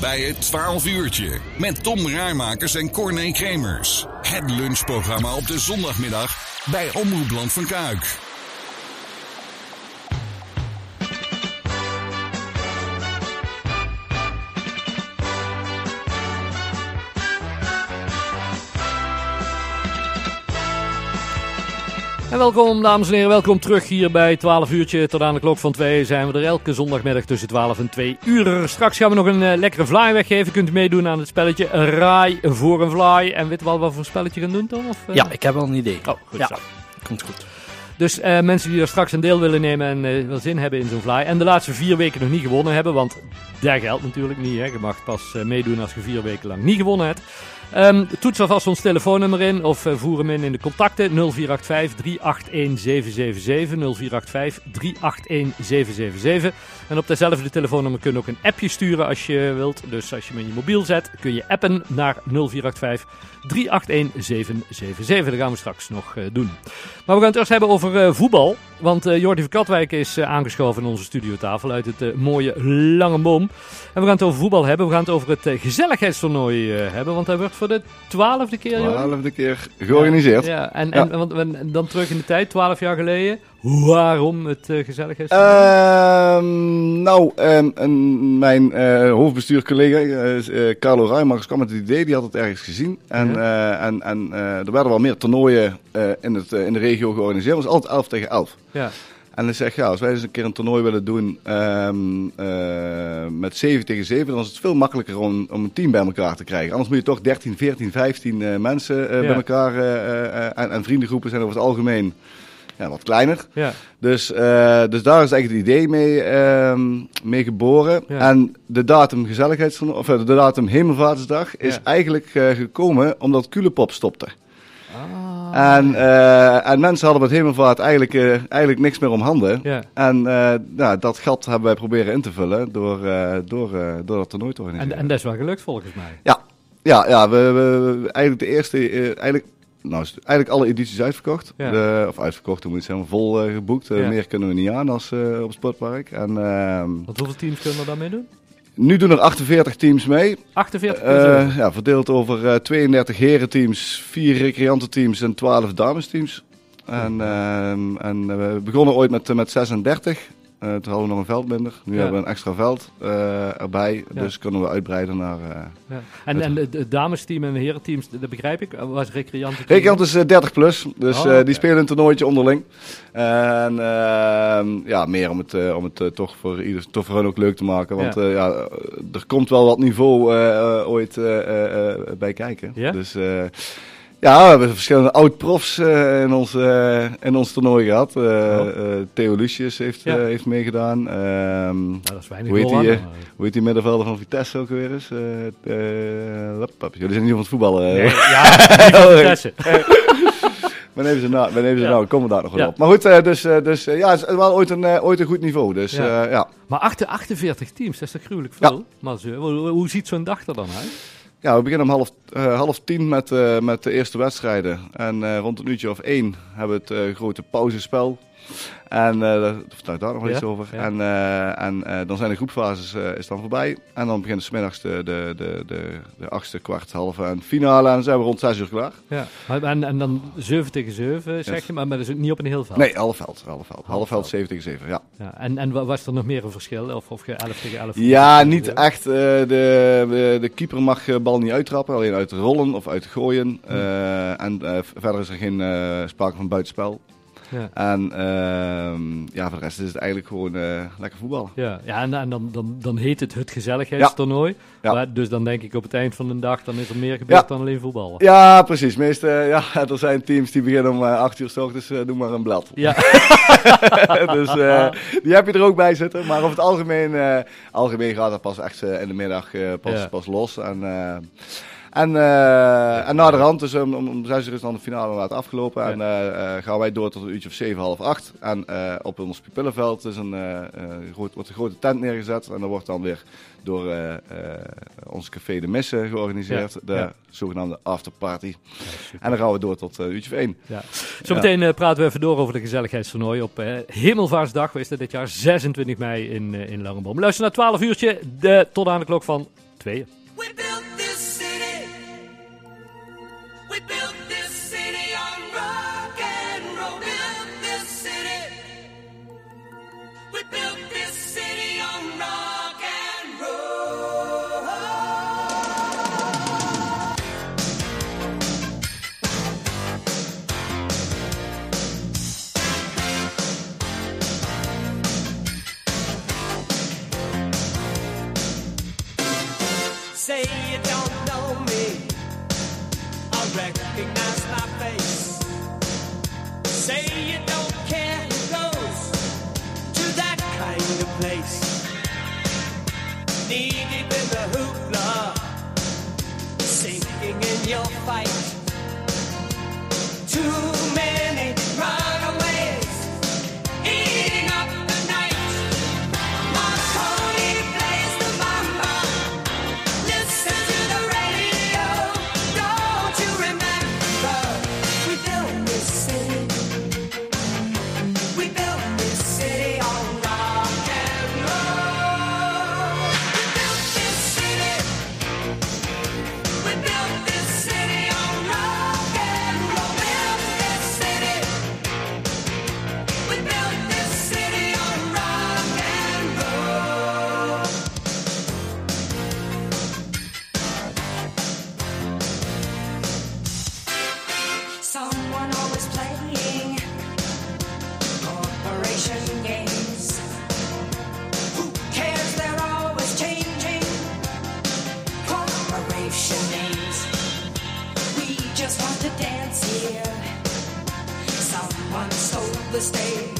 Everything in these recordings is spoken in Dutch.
bij het 12 uurtje met Tom Raarmakers en Corné Kremers. Het lunchprogramma op de zondagmiddag bij Omroep Land van Kuik. En welkom dames en heren, welkom terug hier bij 12 uurtje. Tot aan de klok van 2 zijn we er elke zondagmiddag tussen 12 en 2 uur. Straks gaan we nog een uh, lekkere fly weggeven. Kunt u meedoen aan het spelletje Raai voor een fly. En weet wel wat voor spelletje gaan doen Tom? Of, uh... Ja, ik heb al een idee. Oh, goed ja. zo. Komt goed. Dus uh, mensen die er straks een deel willen nemen en uh, wel zin hebben in zo'n fly. En de laatste vier weken nog niet gewonnen hebben. Want dat geldt natuurlijk niet. Hè. Je mag pas uh, meedoen als je vier weken lang niet gewonnen hebt. Um, toets alvast ons telefoonnummer in of uh, voer hem in in de contacten 0485 381 777 0485 381 777. En op dezelfde telefoonnummer kun je ook een appje sturen als je wilt. Dus als je hem in je mobiel zet, kun je appen naar 0485 381 777. Dat gaan we straks nog uh, doen. Maar we gaan het eerst hebben over uh, voetbal. Want Jordi van Katwijk is aangeschoven in onze studiotafel uit het mooie Lange Boom. En we gaan het over voetbal hebben. We gaan het over het gezelligheidstoernooi hebben. Want hij wordt voor de twaalfde keer, Twaalfde keer georganiseerd. Ja, ja. En, en. Want, en, dan terug in de tijd, twaalf jaar geleden. Waarom het uh, gezelligheidstoernooi? Uh, nou, um, mijn uh, hoofdbestuurcollega uh, Carlo Rijmakers kwam met het idee. Die had het ergens gezien. En, en, en er werden wel meer toernooien in, het, in de regio georganiseerd. Het was altijd 11 tegen 11. Ja. En dan zeg ja, als wij eens een keer een toernooi willen doen um, uh, met 7 tegen 7, dan is het veel makkelijker om, om een team bij elkaar te krijgen. Anders moet je toch 13, 14, 15 uh, mensen uh, ja. bij elkaar en, en vriendengroepen zijn over het algemeen ja, wat kleiner. Ja. Dus, dus daar is eigenlijk het idee mee, uh, mee geboren. Ja. En de datum gezelligheids of de datum Hemelvaartsdag is eigenlijk gekomen omdat Culepop stopte. En, uh, en mensen hadden met Hemelvaart eigenlijk, uh, eigenlijk niks meer om handen. En uh, nou, dat gat hebben wij proberen in te vullen door, door, door dat toernooi te En, organiseren. en dat is wel gelukt volgens mij. Ja, ja, ja we, we, we- eigenlijk de eerste, eigenlijk, nou, eigenlijk alle edities uitverkocht. Ja. De, of uitverkocht, dan moet je zeggen, vol uh, geboekt. Uh, Ja. Meer kunnen we niet aan als uh, op het sportpark. En ehm, Want hoeveel teams kunnen er daarmee doen? Nu doen er 48 teams mee. 48 Eh, uh, ja, verdeeld over eh, 32 herenteams, 4 recreantenteams en 12 damesteams. En, ehm, en eh, we begonnen ooit met, eh, met 36. Eh, toen hadden we nog een veld minder. Nu Ja. hebben we een extra veld eh, erbij. Ja. Dus kunnen we uitbreiden naar... eh ja. En, en het damesteam en de herenteams, dat begrijp ik, was recreanten. Recreant is eh, 30 plus, dus Oh, die spelen een toernooitje onderling. En ehm, ja, meer om het, om het toch, voor ieder, toch voor hen ook leuk te maken. Want Ja. er komt wel wat niveau ooit bij kijken. Ja? Dus ja, we hebben verschillende oud-profs eh, in, ons, eh, in ons toernooi gehad. Eh Oh. Theo Lucius heeft, Ja. heeft meegedaan. Ehm, Nou, dat is weinig Hoe heet die, hoe heet die middenvelder van Vitesse ook weer eens? Jullie zijn niet van het voetballen. Nee, ja, Vitesse. Ben even zijn naam, ben even zijn Ja. naam, ik kom er daar nog wel Ja. op. Maar goed, dus, dus ja, het is wel ooit een, ooit een goed niveau. Dus Ja. Maar achter 48 teams, dat is toch gruwelijk veel? Maar hoe, hoe ziet zo'n dag er dan uit? Ja, we beginnen om half, eh, half tien met, eh, met de eerste wedstrijden. En eh, rond een uurtje of één hebben we het grote pauzespel. En eh daar vertel ik daar nog wel iets over. En, eh, en eh, dan zijn de groepfases is dan voorbij. En dan beginnen smiddags de, de, de, de, de achtste, kwart, halve en finale. En dan zijn we rond zes uur klaar. Ja. En, en dan 7 tegen 7, zeg Yes. je, maar, maar dat is ook niet op een heel veld. Nee, half veld. Half veld, half veld. veld 7 tegen 7, ja. Ja. En, en wa- was er nog meer een verschil? Of, of je 11 tegen 11? Ja, niet echt. de, de, de keeper mag de bal niet uittrappen, alleen uit rollen of uit gooien. Eh, en verder is er geen sprake van buitenspel. Ja. En ehm, ja, voor de rest is het eigenlijk gewoon eh, lekker voetballen. Ja, ja en, en dan, dan, dan heet het het gezelligheidstoernooi. Ja. Maar dus dan denk ik op het eind van de dag, dan is er meer gebeurd Ja. dan alleen voetballen. Ja, precies. Meestal, ja, er zijn teams die beginnen om eh 8 uur s ochtends, eh, doe maar een blad. Ja, dus eh, die heb je er ook bij zitten. Maar over het algemeen, eh, algemeen gaat het pas echt eh, in de middag eh, pas, pas los. En, eh, en, eh, en na de rand, dus om, om, om zes uur is dan de finale inderdaad afgelopen. En eh, eh, gaan wij door tot een uurtje of zeven, half acht. En op ons pupillenveld is een, groot, wordt een grote tent neergezet. En dan wordt dan weer door ons café De Missen georganiseerd. Ja. De Ja. zogenaamde afterparty. En dan gaan we door tot een uurtje of één. ja. Zometeen praten we even door over de gezelligheidstoernooi op Hemelvaartsdag. Is dat dit jaar? 26 mei in, in Langenboom. Luister naar 12 uurtje, de, tot aan de klok van tweeën. Your fight. Too the stage.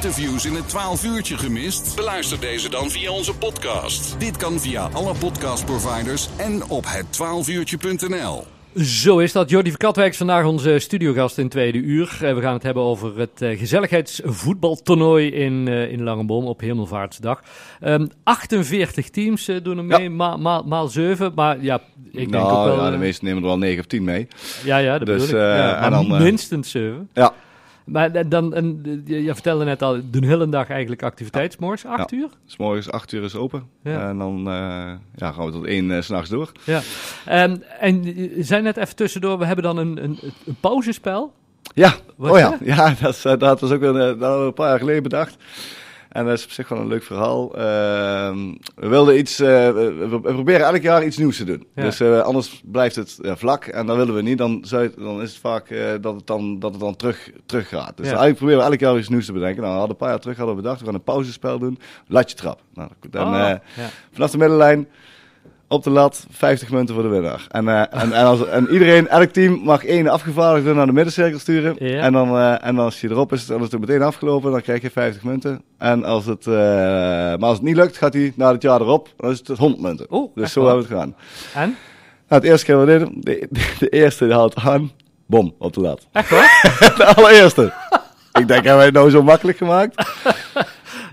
Interviews in het 12 uurtje gemist? Beluister deze dan via onze podcast. Dit kan via alle podcastproviders en op het 12uurtje.nl. Zo is dat. Jordi Katwijk is vandaag onze studiogast in tweede uur. Eh, we gaan het hebben over het eh, gezelligheidsvoetbaltoernooi in, eh, in Langenboom op Hemelvaartsdag. Ehm 48 teams doen er Ja. mee, ma- ma- maal 7. Maar ja, ik denk ook nou, wel... ja, de meesten nemen er wel 9 of 10 mee. ja, ja, dat dus, bedoel ik. eh, Ja, en maar dan, minstens 7. Ja, Maar eh, dan, en, eh, je, je vertelde net al, de hele dag eigenlijk activiteit. 's Morgens 8 uur? s morgens 8 uur is open. Ja. En dan eh, ja, gaan we tot 1 s s'nachts door. Ja. En je zei net even tussendoor, we hebben dan een, een, een pauzespel. Ja, Wat oh ja, dat? ja dat, is, eh, dat was ook een, eh, dat een paar jaar geleden bedacht. En dat is op zich wel een leuk verhaal. Ehm, we wilden iets, eh, we, proberen elk jaar iets nieuws te doen. Ja. Dus eh, anders blijft het eh, vlak en dat willen we niet. Dan, zou dan is het vaak dat het dan, dat het dan terug, terug gaat. Dus Ja. eigenlijk proberen we elk jaar iets nieuws te bedenken. Nou, we hadden een paar jaar terug hadden we bedacht, we gaan een pauzespel doen. Latje trap. Nou, dan, Oh, ja. vanaf de middenlijn op de lat, 50 munten voor de winnaar. En, eh, en, en, als, en iedereen, elk team mag één afgevaardigde naar de middencirkel sturen. Ja. En, dan, eh, en als je erop is, dan is het meteen afgelopen, dan krijg je 50 munten. En als het, eh, maar als het niet lukt, gaat hij naar het jaar erop, dan is het 100 munten. Oh, dus zo hebben we het gedaan. En? Nou, het eerste keer wat we deden, de, de, de eerste haalt aan, bom, op de lat. Echt waar? De allereerste. Ik denk, hebben wij het nou zo makkelijk gemaakt?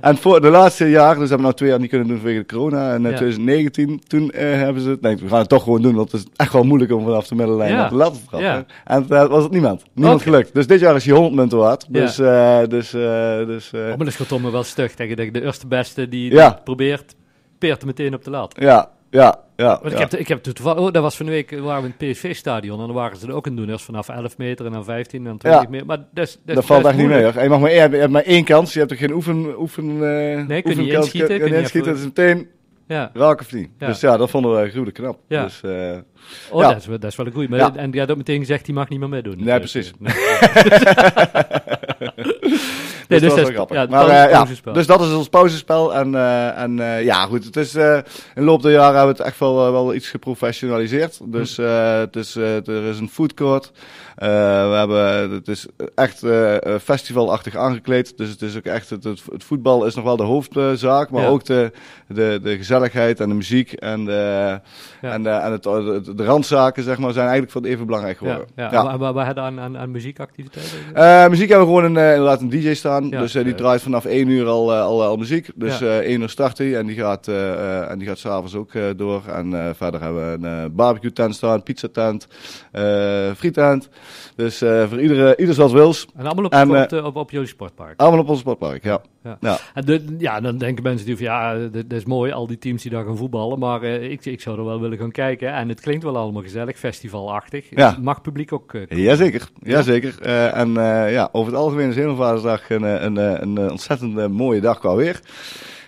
En voor de laatste jaar, dus hebben we nou twee jaar niet kunnen doen vanwege de corona. En in Ja. 2019, toen eh, hebben ze het, nee, we gaan het toch gewoon doen, want het is echt wel moeilijk om vanaf de middenlijn Ja. op de lat te trappen. Ja. En uh, was het niemand. Niemand gelukt. Dus dit jaar is hij 100 munten waard. Ja. Dus, eh, dus, eh, dus eh, Oh, maar dat is gewoon wel stug. Denk ik, de eerste beste die, die Ja. het probeert, peert meteen op de lat. ja, ja, ja. Want ik ja. heb, ik heb toevallig, oh, dat was van de week, waren we in het PSV-stadion en dan waren ze er ook aan doen. Eerst vanaf 11 meter en dan 15 en dan 20 Ja. meter. Maar dat, dat, Dat valt echt niet mee hoor. Je, mag maar, je hebt maar één kans. Je hebt er geen oefen, oefen, eh kun je niet inschieten, Kun kun je inschieten. Het is meteen Ja. raak of niet. Ja. Dus ja, dat vonden we gruwelijk knap. Ja. Dus, eh, Oh, Ja. dat, is, wel- dat is wel een goeie. Maar. En die had ook meteen gezegd, die mag niet meer meedoen. Nee, precies. Nee, Dus dus dat is grappig. ja, maar, eh, ja, dus dat is ons pauzespel. En, eh, en eh, ja, goed. Het is, in de loop der jaren hebben we het echt wel, wel iets geprofessionaliseerd. Dus eh, het is, er is een foodcourt. Eh, we hebben, het is echt eh, eh, festivalachtig aangekleed. Dus het is ook echt, het, het, voetbal is nog wel de hoofdzaak. Maar Ja. ook de, de, de gezelligheid en de muziek en de, en de, en het, de, de randzaken, zeg maar, zijn eigenlijk voor het even belangrijk geworden. ja. We hadden aan, aan, aan muziekactiviteiten. Eh, muziek hebben we gewoon een, eh, inderdaad een DJ staan. Dus eh, die draait vanaf 1 uur al, eh, al, al muziek. Dus Ja. eh 1 uur start hij en die gaat, eh eh, en die gaat s'avonds ook eh, door. En eh, verder hebben we een eh, barbecue tent staan, pizza tent, eh frietent. Dus eh, voor iedere, ieder zoals wils. en allemaal op, en, op, eh, de- op, op jullie sportpark. Allemaal op ons sportpark, ja. Ja. ja. En de, ja, dan denken mensen die van ja, dat, is mooi, al die teams die daar gaan voetballen. Maar eh, ik, ik zou er wel willen gaan kijken. En het klinkt wel allemaal gezellig, festivalachtig. Ja. Mag publiek ook. komen? Jazeker, jazeker. Eh en ja, over het algemeen is Hemelvaartsdag een, een, een, een, ontzettend mooie dag qua weer.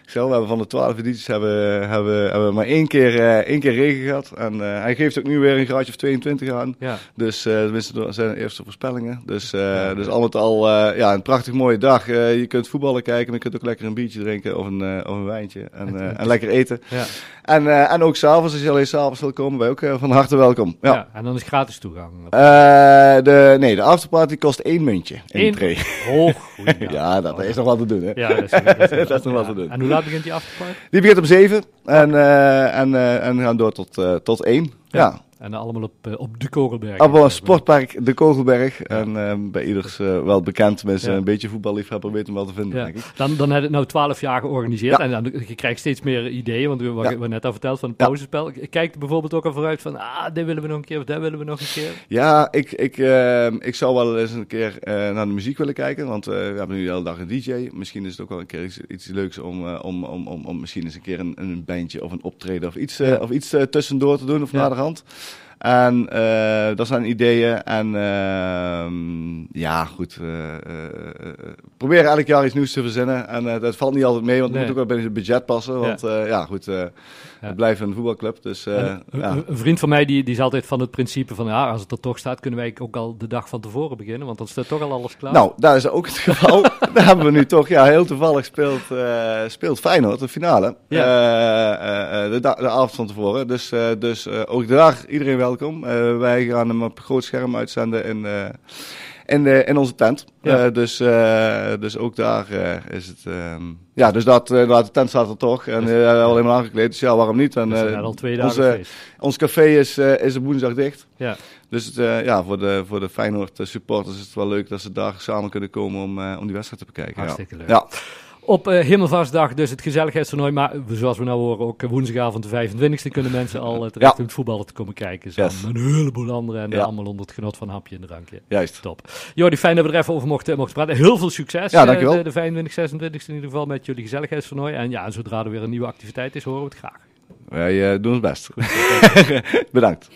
Zo, we hebben van de twaalf edities hebben, hebben, hebben we maar één keer, eh, één keer regen gehad. En eh, hij geeft ook nu weer een graadje of 22 aan. Ja. Dus uh, tenminste, dat zijn de eerste voorspellingen. Dus, uh, Ja, dus al met al uh, ja, een prachtig mooie dag. Uh, je kunt voetballen kijken, maar je kunt ook lekker een biertje drinken of een, uh, of een wijntje. En, uh, en lekker eten. Ja. En, uh, en ook s'avonds, als je alleen s'avonds wil komen, ben je ook uh, van harte welkom. Ja. Ja. en dan is gratis toegang. Uh, de, nee, de afterparty kost één muntje. Eén? Oh, goeie, ja, ja. dat is nog wat te doen, hè? Ja, dat is, dat is, Dat is nog wat te doen. En hoe laat begint die afterparty? Die begint om zeven en, en, en gaan door tot, tot één. Ja. En dan allemaal op, uh, op de Kogelberg. Allemaal een sportpark De Kogelberg. En uh, bij ieders uh, wel bekend. Mensen ja. een beetje voetballiefhebber weten hem wel te vinden, ja. denk ik. Dan, dan heb je het nou twaalf jaar georganiseerd. Ja. En dan, je krijgt steeds meer ideeën. Want we hebben net al verteld van het pauzespel. Kijk er bijvoorbeeld ook al vooruit van... Ah, dit willen we nog een keer of dat willen we nog een keer. Ja, ik, ik, uh, ik zou wel eens een keer uh, naar de muziek willen kijken. Want uh, we hebben nu de hele dag een DJ. Misschien is het ook wel een keer iets, iets leuks om, uh, om, om, om, om misschien eens een keer een, een bandje of een optreden of iets, uh, Ja. of iets uh, tussendoor te doen of Ja. Naderhand. En uh, dat zijn ideeën. En uh, ja, goed. Uh, proberen elk jaar iets nieuws te verzinnen. En dat valt niet altijd mee, want het Nee. moet ook wel binnen het budget passen. Want ja, ja goed, Ja. het blijft een voetbalclub. Dus En ja. een- vriend van mij die, die is altijd van het principe van... Ja, als het er toch staat, kunnen wij ook al de dag van tevoren beginnen. Want dan staat toch al alles klaar. Nou, daar is ook het geval. daar hebben we nu toch, ja, heel toevallig speelt, speelt Feyenoord de finale. Ja. De, de avond van tevoren. Dus, dus ook daar iedereen welkom. Uh, wij gaan hem op groot scherm uitzenden in, uh, in, de, in onze tent. Ja. Dus, dus ook daar is het. Um, ja, dus dat, de tent staat er toch. En Dus- alleen maar aangekleed. Dus ja, waarom niet? En, uh, al twee dagen onze, ons café is, is op woensdag dicht. Ja. Dus het, eh, ja, voor de, voor de Feyenoord eh, supporters is het wel leuk dat ze daar samen kunnen komen om, eh, om die wedstrijd te bekijken. Hartstikke ja. leuk. Ja. Op eh Hemelvaartsdag dus het gezelligheidstoernooi. Maar zoals we nou horen, ook woensdagavond de 25e kunnen mensen al eh, terecht Ja. om het voetballen te komen kijken. Yes. met een heleboel anderen. En Ja. allemaal onder het genot van een hapje en drankje. Juist. Top. Jordi, fijn dat we er even over mochten, mochten praten. Heel veel succes. Ja, eh, dankjewel. De, de 25, 26 in ieder geval met jullie gezelligheidstoernooi. En ja, zodra er weer een nieuwe activiteit is, horen we het graag. Wij eh, doen ons best. Bedankt.